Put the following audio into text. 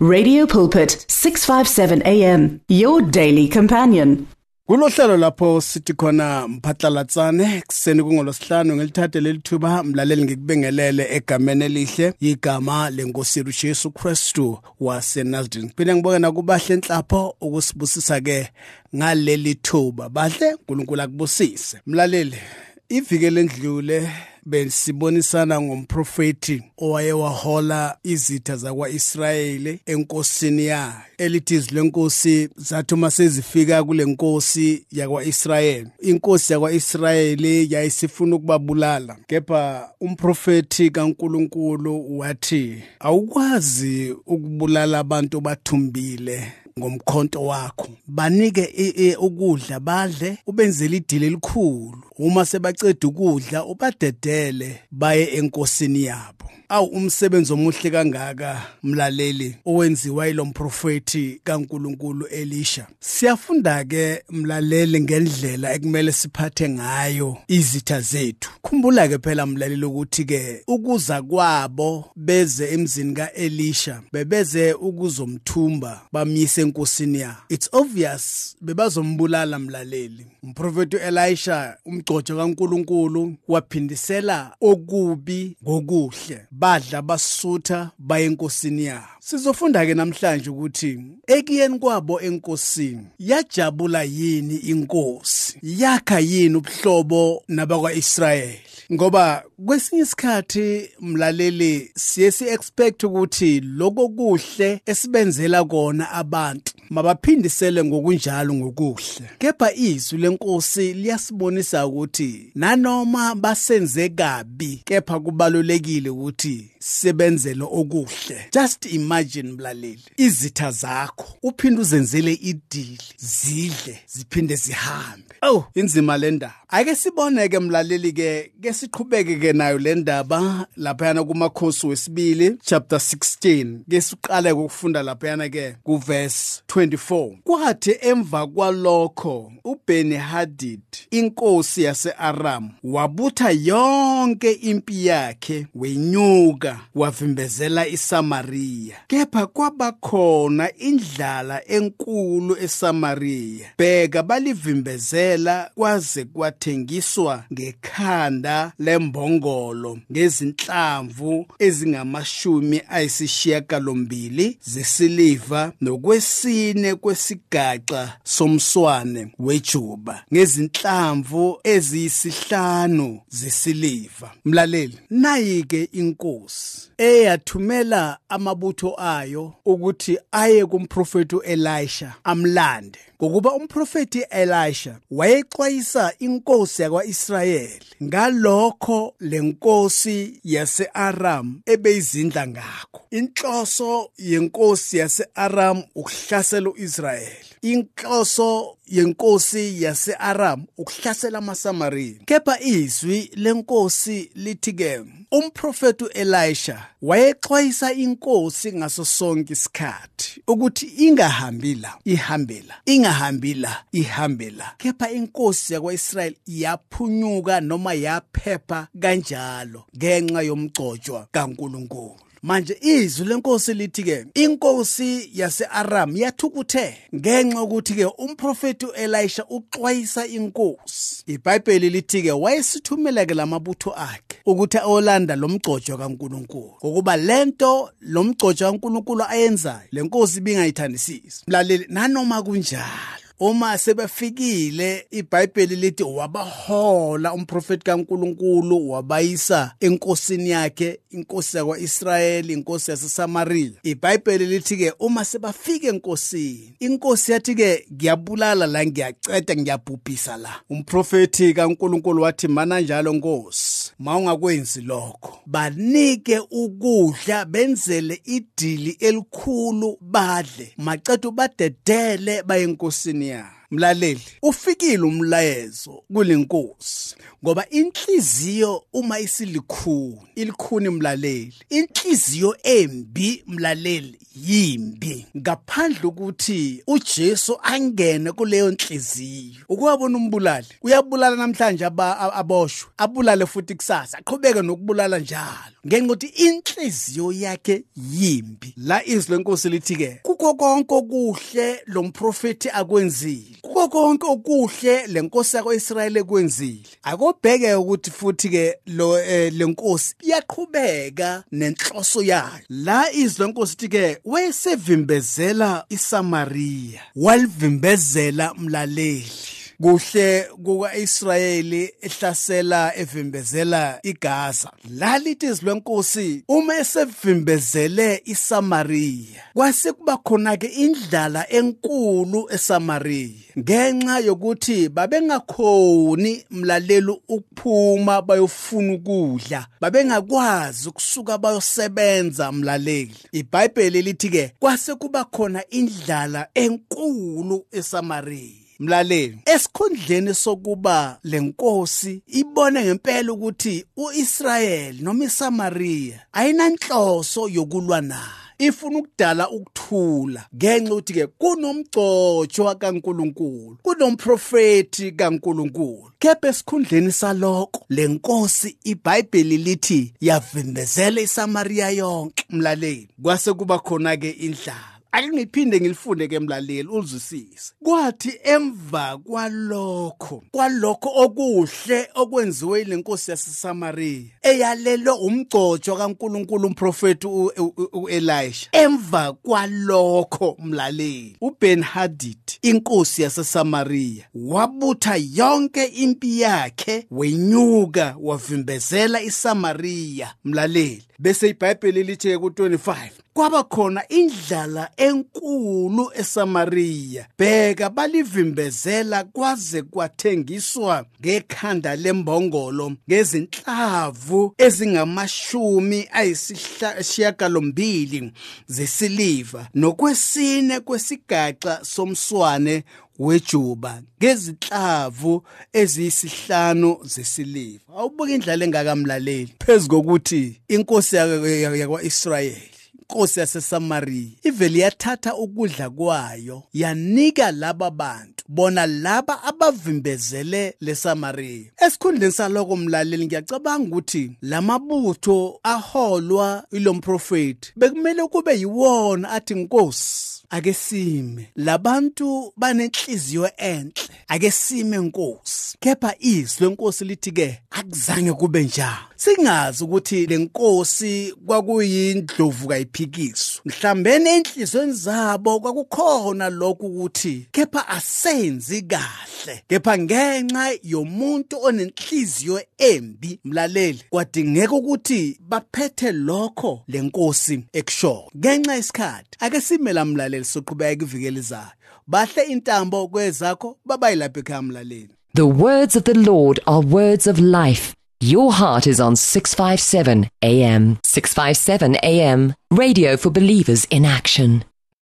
Radio Pulpit 657 AM your daily companion. Kulohlelo lapho sithi khona mphatlalatsane kuseni kungolosihlanu ngelithathe lelithuba mlaleli ngikubingelele egameni elihle igama lenkosi yethu Jesu Kristu waseNazareth. Phinde ngibonge nakubahle enhlapho ukusibusisa ke ngaleli thuba. Bahle uNkulunkulu akubusise. Mlaleli ivike lendlule besibonisana ngomprofeti owayewahola izitha zakwa-Israyeli enkosini yayo. Elithi izwi lenkosi zathi uma sezifika kule nkosi yakwa-Israyeli inkosi yakwa-Israyeli yayisifuna ukubabulala kepha umprofeti kaNkuluNkulu wathi awukwazi ukubulala abantu bathumbile ngomkhonto wakho. Banike ukudla badle ubenzele idili elikhulu. Uma sebaceda ukudla ubadedele baye enkosini yabo. Awu umsebenzi omuhle kangaka mlaleli owenziwa yilo mprofeti kaNkuluNkulu Elisha. Siyafunda ke mlaleli ngendlela ekumele siphathe ngayo izitha zethu. Khumbula ke phela mlaleli ukuthi ke ukuza kwabo beze emzini kaElisha bebeze ukuzomthumba bamyise enkosini ya it's obvious bebazombulala mlaleli. Umprofeti Elisha umgcojo kaNkuluNkulu waphindisela okubi ngokuhle. Badla basutha baye enkosini yabo. Sizofunda ke namhlanje ukuthi ekuyeni kwabo enkosini yajabula yini inkosi? Yakha yini ubuhlobo nabakwaIsrayeli? Ngoba kwesinye isikhathi mlaleli siye si expect ukuthi lokho kuhle esibenzela kona abantu mabaphindisele ngokunjalo ngokuhle. Kepha izwi lenkosi liyasibonisa ukuthi nanoma basenze kabi kepha kubalulekile ukuthi see. Sebenzele okuhle. Just imagine mlaleli izitha zakho uphinde uzenzele idili zidle ziphinde zihambe. Oh inzima le ndaba. Ake sibone ke mlaleli ke ke siqhubeke ke nayo le ndaba laphayana kumakhosi wesibili chapter 16 ke siqale ukufunda laphayana ke kuverse 24 kwathi emva kwalokho uBeni Hadid inkosi yase-Aram wabutha yonke impi yakhe wenyuka wavimbezela iSamaria kepha kwabakhona indlala enkulu eSamaria bheka balivimbezela kwaze kwathengiswa ngekhanda lembongolo ngezinhlamvu ezingamashumi ayisishiyagalombili zesiliva nokwesine kwesigaxa somswane wejuba ngezinhlamvu eziyisihlanu zesiliva. Mlaleli nayike inkosi. Eyathumela amabutho ayo ukuthi aye kumprofeti uElisha amlande. Ngokuba umprofeti Elisha wayexwayisa inkosi yakwaIsrayeli ngalokho lenkosi yase-Aram ebeyizindla ngakho. Inhloso yenkosi yase-Aram ukuhlasela uIsrayeli inhloso yenkosi yase-Aram ukuhlasela amaSamariya. Kepha izwi lenkosi lithi ke umprofeti uElisha wayexwayisa inkosi ngaso sonke isikhathi ukuthi ingahambi la ihambe la ingahambi la ihambe la. Kepha inkosi yakwaIsrayeli yaphunyuka noma yaphepha kanjalo ngenxa yomgcojwa kaNkuluNkulu. Manje izwi lenkosi lithi ke inkosi yase-Aram yathukuthe ngenxa ukuthi ke umprofeti uElisha uxwayisa inkosi. iBhayibheli lithi ke wayesithumela ke lamabutho akhe. Ukuthi olanda lomgcojo kaNkuluNkulu ukuba lento lomgcojo kaNkuluNkulu ayenzayo lenkosi bingayithandisisi mlaleli nanoma kunjalo uma sebefikile iBhayibheli lithi wabahola umprofeti kaNkuluNkulu wabayisa enkosini yakhe inkosi yakwaIsrayeli inkosi yaseSamaria iBhayibheli lithi ke uma sebafika enkosini inkosi yathi ke ngiyabulala la ngiyaceda ngiyabhubhisa la. Umprofeti kaNkuluNkulu wathi mana njalo nkosi. Mawungakwenzi lokho. Banike ukudla benzele idili elikhulu badle. Macethu badedele baye enkosini yabo mlaleli ufikile umlayezo kulenkosi ngoba inhliziyo uma isilikhuni ilikhuni mlaleli inhliziyo embi mlaleli yimbi. Ngaphandle ukuthi uJesu angene kuleyo nhliziyo ukwabona umbulali uyabulala namhlanje aboshwe abulale futhi kusasa aqhubeke nokubulala njalo. Ngenxa ukuthi inhliziyo yakhe yimbi. La izwi lenkosi lithi ke kuko konke okuhle lo mprofeti akwenzile. Kuko konke okuhle lenkosi yako-Israyeli ekwenzile. Akobheke ukuthi futhi ke lo eh, lenkosi iyaqhubeka nenhloso yayo. La izwi lenkosi lithi ke wayesevimbezela iSamaria walivimbezela mlaleli. Kuhle kukaIsrayeli ehlasela evimbezela iGaza. Lalithi izilwenkosi uma esevimbezele iSamaria kwase kuba khona ke indlala enkulu eSamaria ngenxa yokuthi babengakhoni mlalelo ukuphuma bayofuna ukudla babengakwazi ukusuka bayosebenza mlaleli. iBhayibheli lithi ke kwase kuba khona indlala enkulu eSamaria mlaleli esikhundleni sokuba lenkosi ibone ngempela ukuthi uIsrayeli noma iSamaria ayinanhloso yokulwa nayo ifuna ukudala ukuthula ngenxa ukuthi ke kunomgcotsho kaNkuluNkulu kunomprofeti kaNkuluNkulu. Kepha esikhundleni saloko lenkosi iBhayibheli lithi yavimbezela iSamaria yonke. Mlaleli kwase kuba khona ke indlala. Ake ngiphinde ngilifunde ke mlaleli uzwisise. Kwathi emva kwalokho kwalokho okuhle okwenziwe lenkosi yaseSamaria eyalelo umgcojo kaNkuluNkulu umprofeti uElisha emva kwalokho mlaleli uBen Hadid inkosi yaseSamaria wabutha yonke impi yakhe wenyuka wavimbezela iSamaria mlaleli. Bese iBhayibheli lithi ku25 kwaba khona indlala enkulu eSamaria bheka balivimbezela kwaze kwathengiswa ngekhanda lembongolo ngezinhlavu ezingamashumi ayisishiyagalombili zesiliva nokwesine kwesigaxa somswane wejuba ngezinhlavu eziyisihlanu zesiliva. Awubuka indlala engakamlaleli. Phezikokuthi inkosi yakwa-Israyeli inkosi yaseSamaria ivele yathatha ukudla kwayo yanika laba bantu bona laba abavimbezele leSamaria esikhundleni saloko mlaleli ngiyacabanga ukuthi lamabutho aholwa ilomprofeti bekumele kube yiwona athi inkosi ake sime. Labantu banenhliziyo enhle. Ake sime inkosi kepha izwi lenkosi lithi ke akuzange kube njalo. Singazi ukuthi lenkosi kwakuyindlovu kayiphikiswa mhlambene enhlizweni zabo kwakukhona lokhu ukuthi kepha asenzi kahle. Kepha ngenxa yomuntu onenhliziyo embi mlaleli kwadingeka ukuthi baphethe lokho lenkosi ekusho ngenxa isikhathi ake simela mlaleli. Bahle intambo kwezakho babayilapha ekhaya mlaleli The words of the Lord are words of life. Your heart is on 657 AM. 657 AM. Radio for believers in action.